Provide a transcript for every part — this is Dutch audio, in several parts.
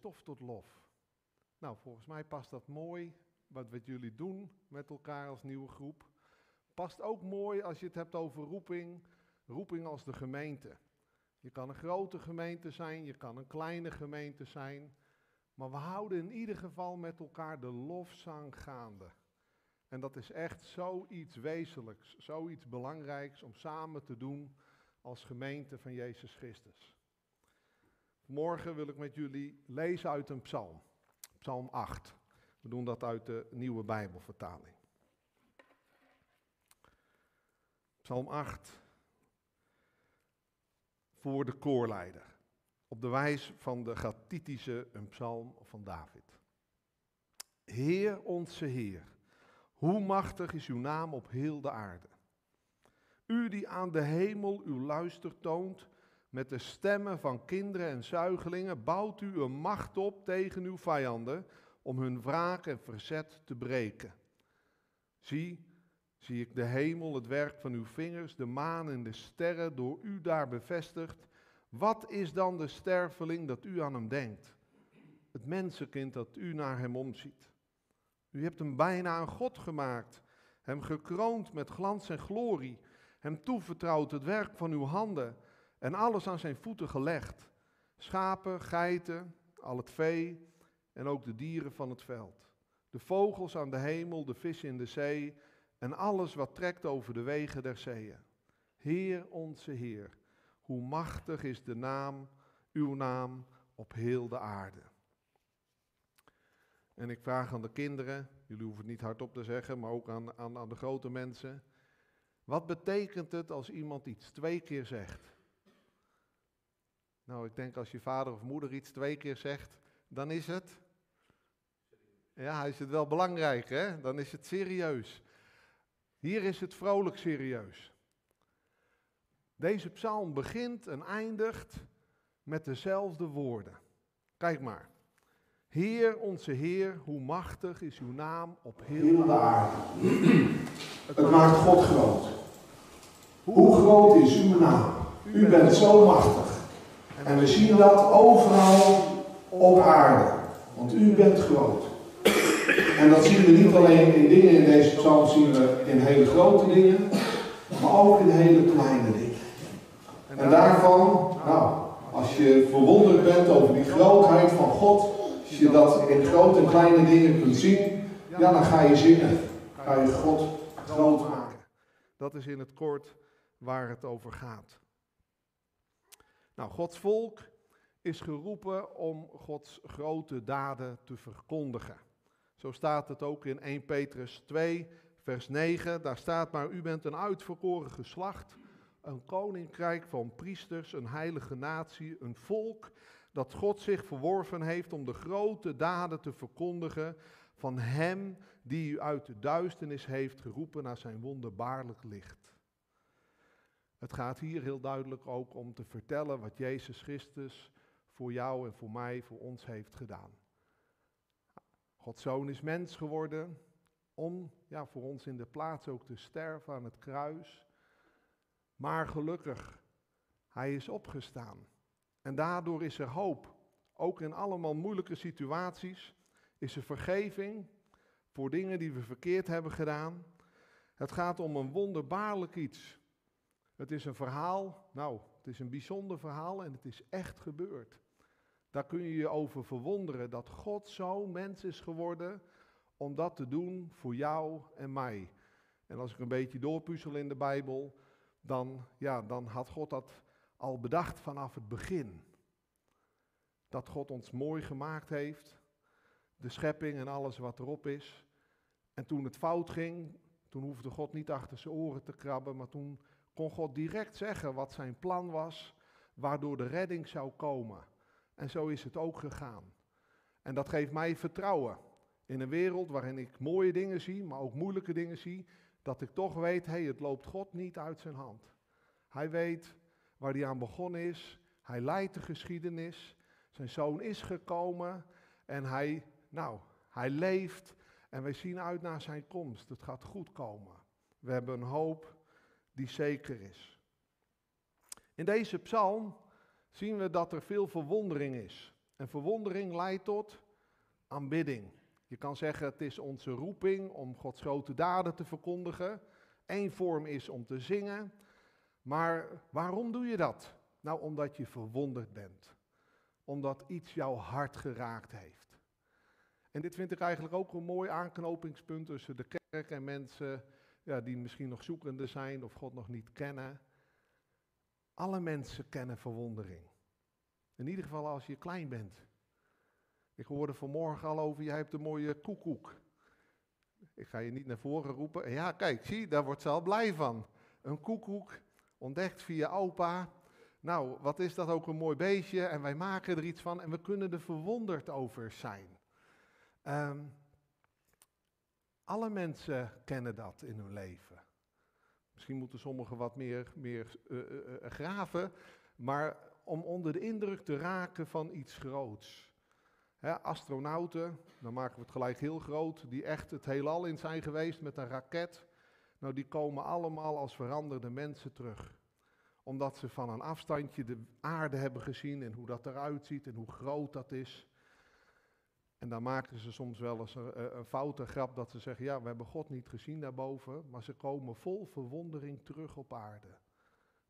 stof tot lof. Nou, volgens mij past dat mooi wat, wat jullie doen met elkaar als nieuwe groep. Past ook mooi als je het hebt over roeping, roeping als de gemeente. Je kan een grote gemeente zijn, je kan een kleine gemeente zijn. Maar we houden in ieder geval met elkaar de lofzang gaande. En dat is echt zoiets wezenlijks, zoiets belangrijks om samen te doen als gemeente van Jezus Christus. Morgen wil ik met jullie lezen uit een psalm, psalm 8. We doen dat uit de nieuwe Bijbelvertaling. Psalm 8 voor de koorleider. Op de wijs van de Gatitische een psalm van David. Heer onze Heer, hoe machtig is uw naam op heel de aarde. U die aan de hemel uw luister toont, met de stemmen van kinderen en zuigelingen, bouwt u een macht op tegen uw vijanden, om hun wraak en verzet te breken. Zie, zie ik de hemel, het werk van uw vingers, de maan en de sterren, door u daar bevestigd. Wat is dan de sterveling dat u aan hem denkt? Het mensenkind dat u naar hem omziet. U hebt hem bijna een God gemaakt, hem gekroond met glans en glorie, hem toevertrouwd het werk van uw handen en alles aan zijn voeten gelegd. Schapen, geiten, al het vee en ook de dieren van het veld. De vogels aan de hemel, de vissen in de zee en alles wat trekt over de wegen der zeeën. Heer onze Heer, hoe machtig is de naam, uw naam op heel de aarde. En ik vraag aan de kinderen, jullie hoeven het niet hardop te zeggen, maar ook aan, aan, aan de grote mensen. Wat betekent het als iemand iets twee keer zegt? Nou, ik denk als je vader of moeder iets twee keer zegt, dan is het. Ja, is het wel belangrijk, hè? Dan is het serieus. Hier is het vrolijk serieus. Deze psalm begint en eindigt met dezelfde woorden. Kijk maar. Heer, onze Heer, hoe machtig is uw naam op heel de aarde. Het maakt God groot. Hoe groot is uw naam? U bent zo machtig. En we zien dat overal op aarde. Want u bent groot. En dat zien we niet alleen in dingen in deze psalm, zien we in hele grote dingen, maar ook in hele kleine dingen. En daarvan, nou, als je verwonderd bent over die grootheid van God, als je dat in grote en kleine dingen kunt zien, ja, dan ga je zingen. Ga je God groot maken. Dat is in het kort waar het over gaat. Nou, Gods volk is geroepen om Gods grote daden te verkondigen. Zo staat het ook in 1 Petrus 2, vers 9. Daar staat maar, u bent een uitverkoren geslacht, een koninkrijk van priesters, een heilige natie, een volk dat God zich verworven heeft om de grote daden te verkondigen van Hem die u uit de duisternis heeft geroepen naar zijn wonderbaarlijk licht. Het gaat hier heel duidelijk ook om te vertellen wat Jezus Christus voor jou en voor mij, voor ons heeft gedaan. Gods zoon is mens geworden om ja, voor ons in de plaats ook te sterven aan het kruis. Maar gelukkig, hij is opgestaan. En daardoor is er hoop. Ook in allemaal moeilijke situaties is er vergeving voor dingen die we verkeerd hebben gedaan. Het gaat om een wonderbaarlijk iets. Het is een verhaal, nou, het is een bijzonder verhaal en het is echt gebeurd. Daar kun je je over verwonderen dat God zo mens is geworden om dat te doen voor jou en mij. En als ik een beetje doorpuzzel in de Bijbel, dan, ja, dan had God dat al bedacht vanaf het begin. Dat God ons mooi gemaakt heeft, de schepping en alles wat erop is. En toen het fout ging, toen hoefde God niet achter zijn oren te krabben, maar toen kon God direct zeggen wat zijn plan was, waardoor de redding zou komen. En zo is het ook gegaan. En dat geeft mij vertrouwen in een wereld waarin ik mooie dingen zie, maar ook moeilijke dingen zie, dat ik toch weet, hé, hey, het loopt God niet uit zijn hand. Hij weet waar hij aan begonnen is. Hij leidt de geschiedenis. Zijn zoon is gekomen en hij, nou, hij leeft en wij zien uit naar zijn komst. Het gaat goed komen. We hebben een hoop die zeker is. In deze psalm zien we dat er veel verwondering is. En verwondering leidt tot aanbidding. Je kan zeggen het is onze roeping om Gods grote daden te verkondigen. Eén vorm is om te zingen. Maar waarom doe je dat? Nou, omdat je verwonderd bent. Omdat iets jouw hart geraakt heeft. En dit vind ik eigenlijk ook een mooi aanknopingspunt tussen de kerk en mensen ja, die misschien nog zoekende zijn of God nog niet kennen. Alle mensen kennen verwondering. In ieder geval als je klein bent. Ik hoorde vanmorgen al over, jij hebt een mooie koekoek. Ik ga je niet naar voren roepen. Ja, kijk, zie, daar wordt ze al blij van. Een koekoek, ontdekt via opa. Nou, wat is dat ook een mooi beestje en wij maken er iets van en we kunnen er verwonderd over zijn. Um, alle mensen kennen dat in hun leven. Misschien moeten sommigen wat meer, meer uh, uh, graven, maar om onder de indruk te raken van iets groots. astronauten, dan maken we het gelijk heel groot, die echt het heelal in zijn geweest met een raket. Nou, die komen allemaal als veranderde mensen terug. Omdat ze van een afstandje de aarde hebben gezien en hoe dat eruit ziet en hoe groot dat is. En dan maken ze soms wel eens een, een foute grap dat ze zeggen, ja, we hebben God niet gezien daarboven, maar ze komen vol verwondering terug op aarde.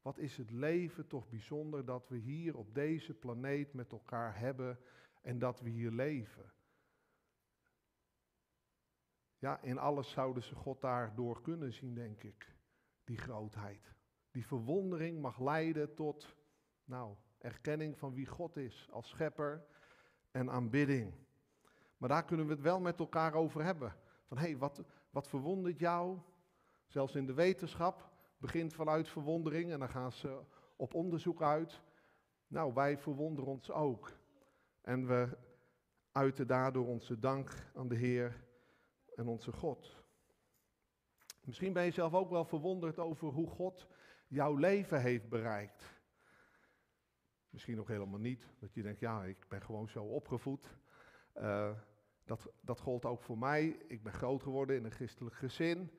Wat is het leven toch bijzonder dat we hier op deze planeet met elkaar hebben en dat we hier leven. Ja, in alles zouden ze God daardoor kunnen zien, denk ik. Die grootheid. Die verwondering mag leiden tot, nou, erkenning van wie God is als schepper en aanbidding. Maar daar kunnen we het wel met elkaar over hebben. Van hé, hey, wat, wat verwondert jou? Zelfs in de wetenschap begint vanuit verwondering en dan gaan ze op onderzoek uit. Nou, wij verwonderen ons ook. En we uiten daardoor onze dank aan de Heer en onze God. Misschien ben je zelf ook wel verwonderd over hoe God jouw leven heeft bereikt. Misschien nog helemaal niet, dat je denkt, ja, ik ben gewoon zo opgevoed. Uh, dat, dat gold ook voor mij. Ik ben groot geworden in een christelijk gezin.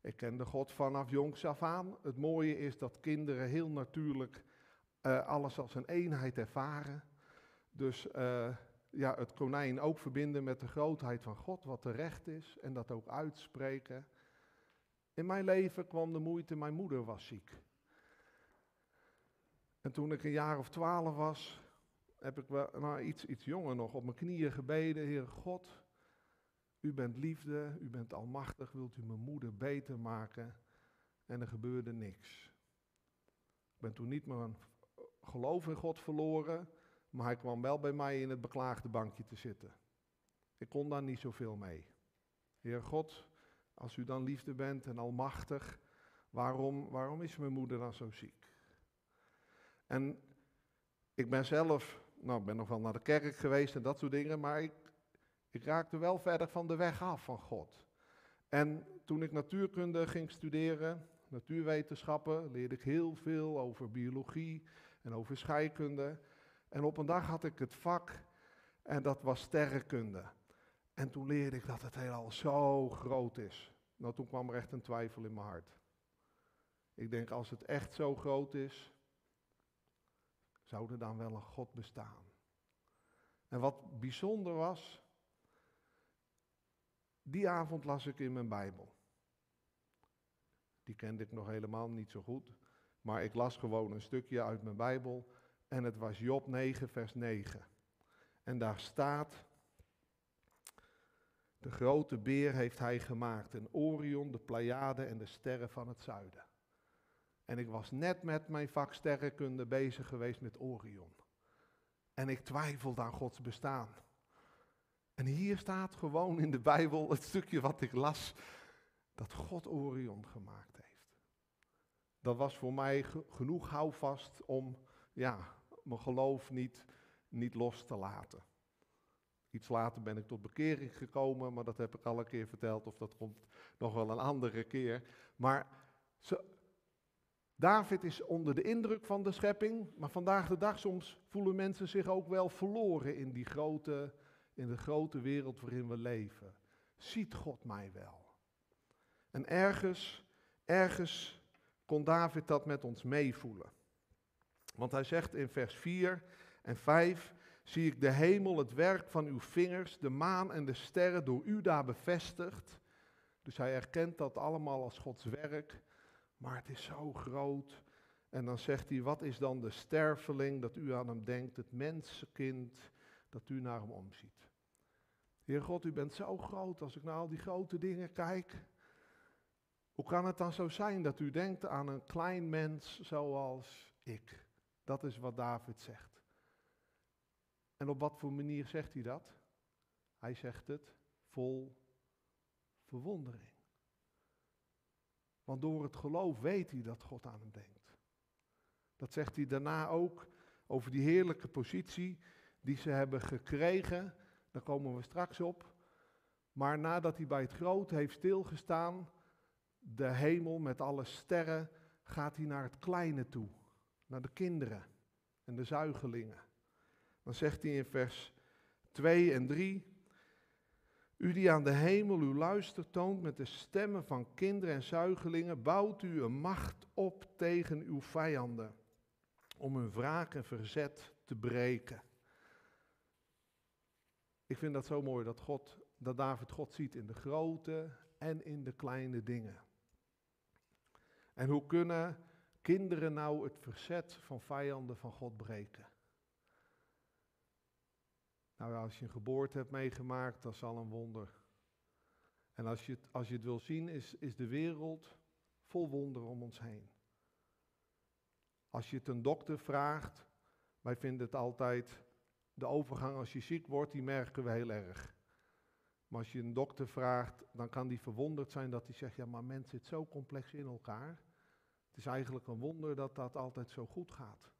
Ik kende God vanaf jongs af aan. Het mooie is dat kinderen heel natuurlijk uh, alles als een eenheid ervaren. Dus uh, ja, het konijn ook verbinden met de grootheid van God, wat terecht is, en dat ook uitspreken. In mijn leven kwam de moeite, mijn moeder was ziek. En toen ik een jaar of twaalf was, heb ik wel, nou, iets, iets jonger nog op mijn knieën gebeden, Heer God, u bent liefde, u bent almachtig, wilt u mijn moeder beter maken? En er gebeurde niks. Ik ben toen niet mijn geloof in God verloren, maar hij kwam wel bij mij in het beklaagde bankje te zitten. Ik kon daar niet zoveel mee. Heer God, als u dan liefde bent en almachtig, waarom, waarom is mijn moeder dan zo ziek? En ik ben zelf nou, ik ben nog wel naar de kerk geweest en dat soort dingen, maar ik, ik raakte wel verder van de weg af van God. En toen ik natuurkunde ging studeren, natuurwetenschappen, leerde ik heel veel over biologie en over scheikunde. En op een dag had ik het vak en dat was sterrenkunde. En toen leerde ik dat het heelal zo groot is. Nou, toen kwam er echt een twijfel in mijn hart. Ik denk, als het echt zo groot is, zou er dan wel een God bestaan? En wat bijzonder was, die avond las ik in mijn Bijbel. Die kende ik nog helemaal niet zo goed, maar ik las gewoon een stukje uit mijn Bijbel en het was Job 9, vers 9. En daar staat, de grote beer heeft hij gemaakt, en Orion, de Pleiade en de sterren van het zuiden. En ik was net met mijn vak sterrenkunde bezig geweest met Orion. En ik twijfelde aan Gods bestaan. En hier staat gewoon in de Bijbel het stukje wat ik las, dat God Orion gemaakt heeft. Dat was voor mij genoeg houvast om ja, mijn geloof niet, niet los te laten. Iets later ben ik tot bekering gekomen, maar dat heb ik al een keer verteld, of dat komt nog wel een andere keer. Maar zo, David is onder de indruk van de schepping, maar vandaag de dag soms voelen mensen zich ook wel verloren in die grote, in de grote wereld waarin we leven. Ziet God mij wel? En ergens, ergens kon David dat met ons meevoelen. Want hij zegt in vers 4 en 5, zie ik de hemel, het werk van uw vingers, de maan en de sterren door u daar bevestigd. Dus hij erkent dat allemaal als Gods werk, maar het is zo groot. En dan zegt hij, wat is dan de sterveling dat u aan hem denkt, het mensenkind dat u naar hem omziet. Heer God, u bent zo groot als ik naar al die grote dingen kijk. Hoe kan het dan zo zijn dat u denkt aan een klein mens zoals ik? Dat is wat David zegt. En op wat voor manier zegt hij dat? Hij zegt het vol verwondering. Want door het geloof weet hij dat God aan hem denkt. Dat zegt hij daarna ook over die heerlijke positie die ze hebben gekregen. Daar komen we straks op. Maar nadat hij bij het grote heeft stilgestaan, de hemel met alle sterren, gaat hij naar het kleine toe. Naar de kinderen en de zuigelingen. Dan zegt hij in vers 2 en 3. U die aan de hemel uw luister toont met de stemmen van kinderen en zuigelingen, bouwt u een macht op tegen uw vijanden, om hun wraak en verzet te breken. Ik vind dat zo mooi dat, God, dat David God ziet in de grote en in de kleine dingen. En hoe kunnen kinderen nou het verzet van vijanden van God breken? Nou ja, als je een geboorte hebt meegemaakt, dat is al een wonder. En als je het, als je het wil zien, is, is de wereld vol wonderen om ons heen. Als je het een dokter vraagt, wij vinden het altijd, de overgang als je ziek wordt, die merken we heel erg. Maar als je een dokter vraagt, dan kan die verwonderd zijn dat hij zegt, ja maar mens zit zo complex in elkaar. Het is eigenlijk een wonder dat dat altijd zo goed gaat.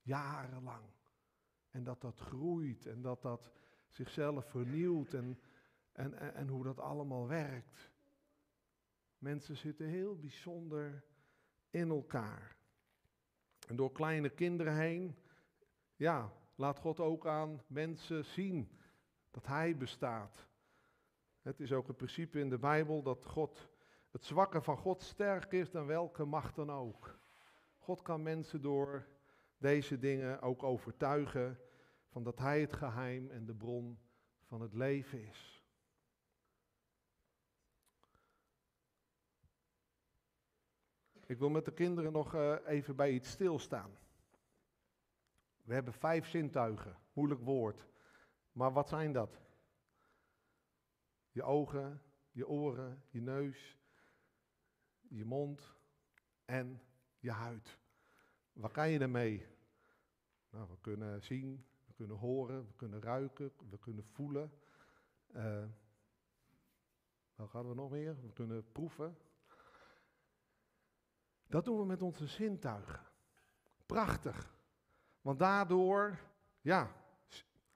Jarenlang. En dat dat groeit en dat dat zichzelf vernieuwt en, en, en, hoe dat allemaal werkt. Mensen zitten heel bijzonder in elkaar. En door kleine kinderen heen, ja, laat God ook aan mensen zien dat Hij bestaat. Het is ook het principe in de Bijbel dat God, het zwakke van God sterker is dan welke macht dan ook. God kan mensen door deze dingen ook overtuigen van dat Hij het geheim en de bron van het leven is. Ik wil met de kinderen nog uh, even bij iets stilstaan. We hebben vijf zintuigen, moeilijk woord. Maar wat zijn dat? Je ogen, je oren, je neus, je mond en je huid. Wat kan je ermee? Nou, we kunnen zien, we kunnen horen, we kunnen ruiken, we kunnen voelen. Uh, wat gaan we nog meer? We kunnen proeven. Dat doen we met onze zintuigen. Prachtig. Want daardoor, ja,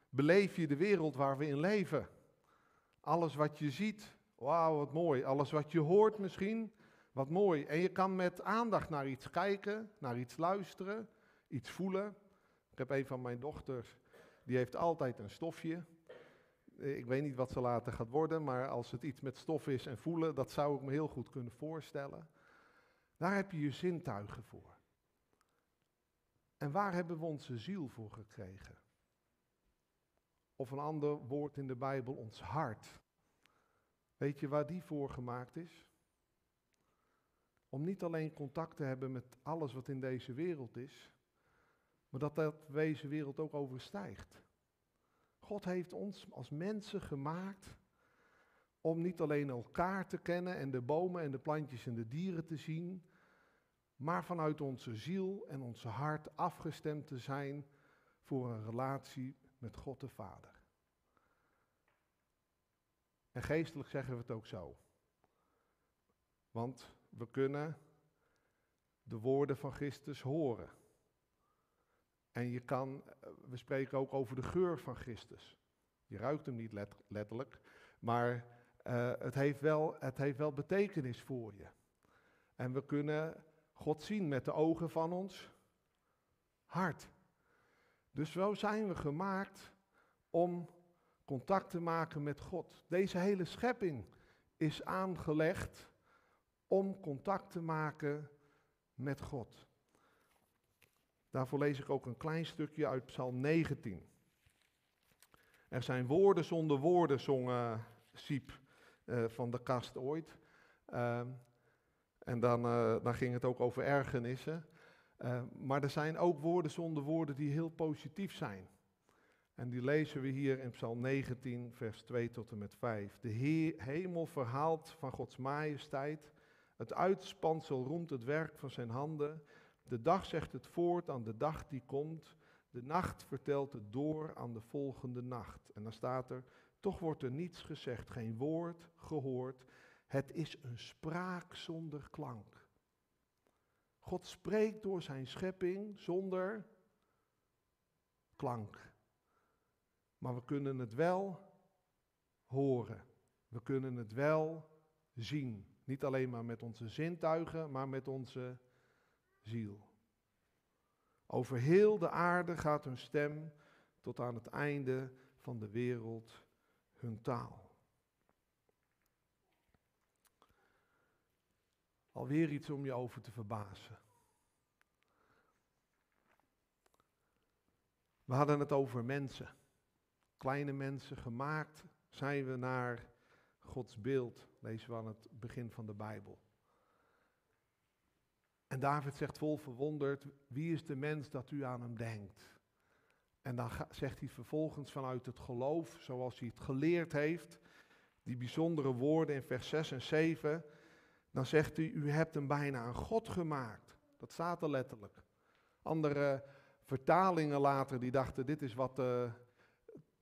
beleef je de wereld waar we in leven. Alles wat je ziet, wauw, wat mooi. Alles wat je hoort misschien, wat mooi. En je kan met aandacht naar iets kijken, naar iets luisteren, iets voelen. Ik heb een van mijn dochters, die heeft altijd een stofje. Ik weet niet wat ze later gaat worden, maar als het iets met stof is en voelen, dat zou ik me heel goed kunnen voorstellen. Daar heb je je zintuigen voor. En waar hebben we onze ziel voor gekregen? Of een ander woord in de Bijbel, ons hart. Weet je waar die voor gemaakt is? Om niet alleen contact te hebben met alles wat in deze wereld is, maar dat dat deze wereld ook overstijgt. God heeft ons als mensen gemaakt om niet alleen elkaar te kennen en de bomen en de plantjes en de dieren te zien, maar vanuit onze ziel en onze hart afgestemd te zijn voor een relatie met God de Vader. En geestelijk zeggen we het ook zo. Want we kunnen de woorden van Christus horen. En je kan, we spreken ook over de geur van Christus. Je ruikt hem niet letterlijk, maar uh, het, heeft wel, het heeft wel betekenis voor je. En we kunnen God zien met de ogen van ons hart. Dus zo zijn we gemaakt om contact te maken met God. Deze hele schepping is aangelegd om contact te maken met God. Daarvoor lees ik ook een klein stukje uit Psalm 19. Er zijn woorden zonder woorden, zong uh, Siep uh, van de kast ooit. Uh, en dan, dan, ging het ook over ergernissen. maar er zijn ook woorden zonder woorden die heel positief zijn. En die lezen we hier in Psalm 19, vers 2 tot en met 5. De hemel verhaalt van Gods majesteit. Het uitspansel roemt het werk van zijn handen. De dag zegt het voort aan de dag die komt. De nacht vertelt het door aan de volgende nacht. En dan staat er, toch wordt er niets gezegd, geen woord gehoord. Het is een spraak zonder klank. God spreekt door zijn schepping zonder klank. Maar we kunnen het wel horen. We kunnen het wel zien. Niet alleen maar met onze zintuigen, maar met onze ziel. Over heel de aarde gaat hun stem tot aan het einde van de wereld hun taal. Alweer iets om je over te verbazen. We hadden het over mensen. Kleine mensen, gemaakt zijn we naar Gods beeld, lezen we aan het begin van de Bijbel. En David zegt vol verwonderd, wie is de mens dat u aan hem denkt? En dan zegt hij vervolgens vanuit het geloof, zoals hij het geleerd heeft, die bijzondere woorden in vers 6 en 7, dan zegt hij, u hebt hem bijna een God gemaakt. Dat staat er letterlijk. Andere vertalingen later, die dachten, dit is wat te,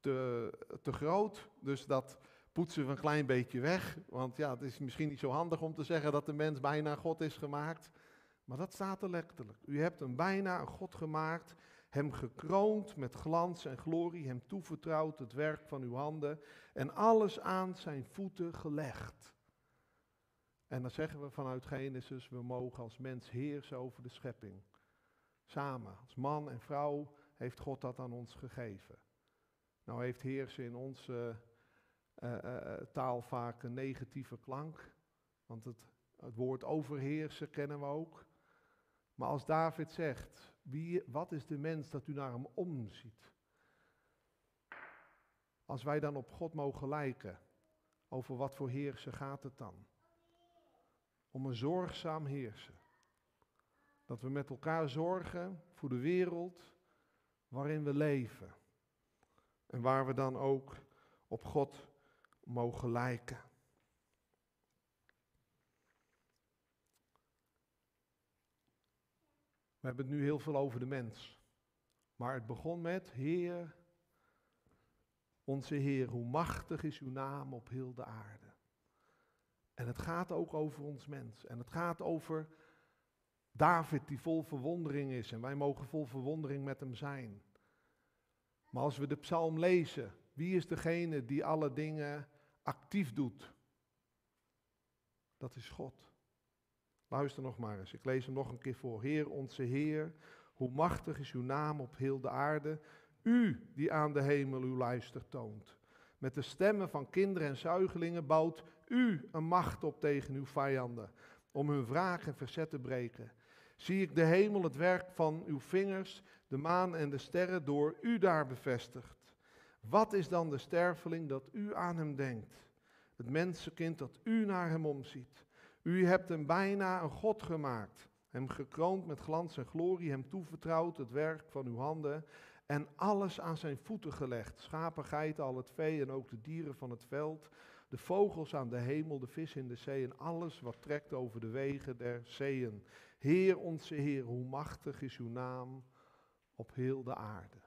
te, te groot, dus dat poetsen we een klein beetje weg. Want ja, het is misschien niet zo handig om te zeggen dat de mens bijna God is gemaakt. Maar dat staat er letterlijk. U hebt hem bijna een God gemaakt, hem gekroond met glans en glorie, hem toevertrouwd het werk van uw handen en alles aan zijn voeten gelegd. En dan zeggen we vanuit Genesis, we mogen als mens heersen over de schepping. Samen, als man en vrouw, heeft God dat aan ons gegeven. Nou heeft heersen in onze uh, uh, taal vaak een negatieve klank, want het, het woord overheersen kennen we ook. Maar als David zegt, wie, wat is de mens dat u naar hem omziet? Als wij dan op God mogen lijken, over wat voor heersen gaat het dan? Om een zorgzaam heersen. Dat we met elkaar zorgen voor de wereld waarin we leven. En waar we dan ook op God mogen lijken. We hebben het nu heel veel over de mens. Maar het begon met, Heer, onze Heer, hoe machtig is uw naam op heel de aarde. En het gaat ook over ons mens. En het gaat over David die vol verwondering is. En wij mogen vol verwondering met hem zijn. Maar als we de psalm lezen, wie is degene die alle dingen actief doet? Dat is God. Luister nog maar eens, ik lees hem nog een keer voor. Heer, onze Heer, hoe machtig is uw naam op heel de aarde. U die aan de hemel uw luister toont. Met de stemmen van kinderen en zuigelingen bouwt u een macht op tegen uw vijanden, om hun vraag en verzet te breken. Zie ik de hemel, het werk van uw vingers, de maan en de sterren door u daar bevestigd. Wat is dan de sterveling dat u aan hem denkt? Het mensenkind dat u naar hem omziet. U hebt hem bijna een God gemaakt, hem gekroond met glans en glorie, hem toevertrouwd het werk van uw handen en alles aan zijn voeten gelegd. Schapen, geiten, al het vee en ook de dieren van het veld, de vogels aan de hemel, de vis in de zee en alles wat trekt over de wegen der zeeën. Heer onze Heer, hoe machtig is uw naam op heel de aarde.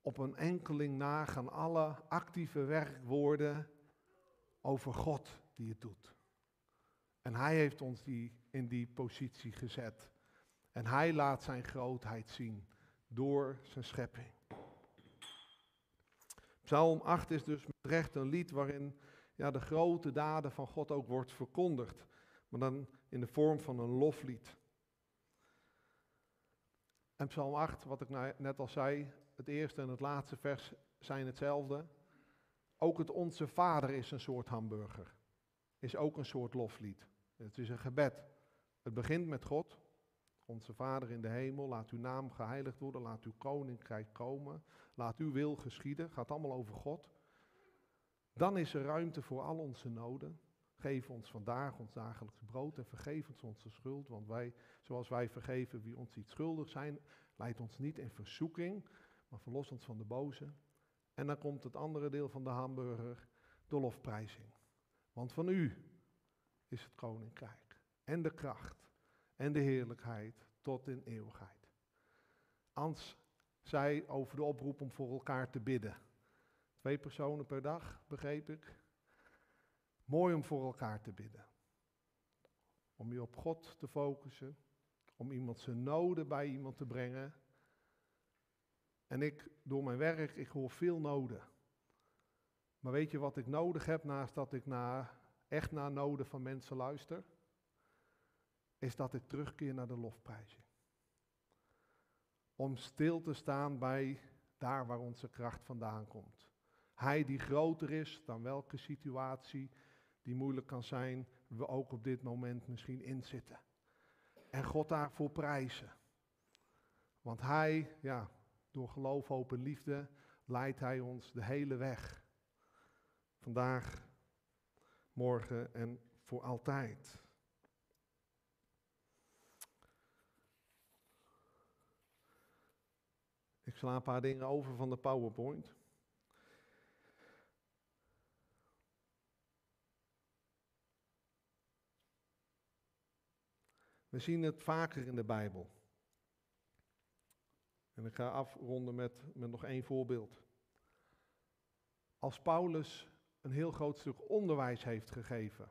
Op een enkeling na gaan alle actieve werkwoorden over God die het doet. En hij heeft ons die, in die positie gezet. En hij laat zijn grootheid zien door zijn schepping. Psalm 8 is dus met recht een lied waarin ja, de grote daden van God ook wordt verkondigd. Maar dan in de vorm van een loflied. En Psalm 8, wat ik nou net al zei, het eerste en het laatste vers zijn hetzelfde. Ook het Onze Vader is een soort hamburger. Is ook een soort loflied. Het is een gebed. Het begint met God. Onze Vader in de hemel, laat uw naam geheiligd worden, laat uw koninkrijk komen, laat uw wil geschieden, gaat allemaal over God. Dan is er ruimte voor al onze noden. Geef ons vandaag ons dagelijks brood en vergeef ons onze schuld, want wij, zoals wij vergeven wie ons iets schuldig zijn, leid ons niet in verzoeking, maar verlos ons van de boze. En dan komt het andere deel van de hamburger, de lofprijzing. Want van u is het koninkrijk en de kracht en de heerlijkheid tot in eeuwigheid. Ans zei over de oproep om voor elkaar te bidden. Twee personen per dag, begreep ik. Mooi om voor elkaar te bidden. Om je op God te focussen. Om iemand zijn noden bij iemand te brengen. En ik, door mijn werk, ik hoor veel noden. Maar weet je wat ik nodig heb naast dat ik naar, echt naar noden van mensen luister? Is dat ik terugkeer naar de lofprijzing. Om stil te staan bij daar waar onze kracht vandaan komt. Hij die groter is dan welke situatie die moeilijk kan zijn, we ook op dit moment misschien inzitten. En God daarvoor prijzen. Want Hij, ja, door geloof, hoop en liefde, leidt Hij ons de hele weg. Vandaag, morgen en voor altijd. Ik sla een paar dingen over van de PowerPoint. We zien het vaker in de Bijbel. En ik ga afronden met, met nog één voorbeeld. Als Paulus een heel groot stuk onderwijs heeft gegeven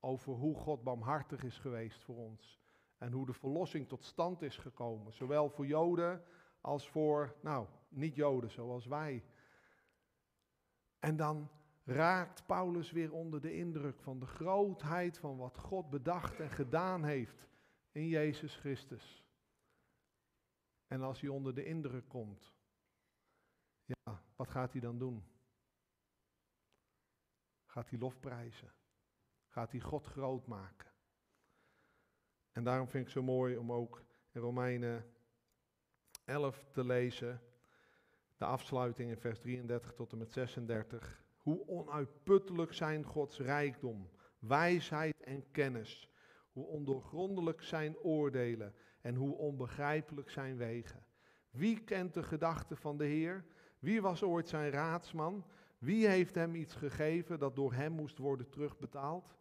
over hoe God barmhartig is geweest voor ons en hoe de verlossing tot stand is gekomen, zowel voor Joden als voor, nou, niet-Joden zoals wij. En dan raakt Paulus weer onder de indruk van de grootheid van wat God bedacht en gedaan heeft in Jezus Christus. En als hij onder de indruk komt, ja, wat gaat hij dan doen? Gaat hij lofprijzen? Gaat hij God groot maken? En daarom vind ik het zo mooi om ook in Romeinen 11 te lezen, de afsluiting in vers 33 tot en met 36. Hoe onuitputtelijk zijn Gods rijkdom, wijsheid en kennis. Hoe ondoorgrondelijk zijn oordelen en hoe onbegrijpelijk zijn wegen. Wie kent de gedachten van de Heer? Wie was ooit zijn raadsman? Wie heeft hem iets gegeven dat door hem moest worden terugbetaald?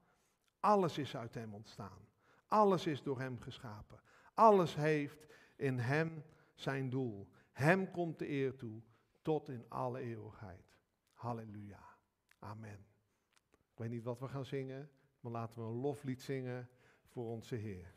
Alles is uit hem ontstaan. Alles is door hem geschapen. Alles heeft in hem zijn doel. Hem komt de eer toe tot in alle eeuwigheid. Halleluja. Amen. Ik weet niet wat we gaan zingen, maar laten we een loflied zingen voor onze Heer.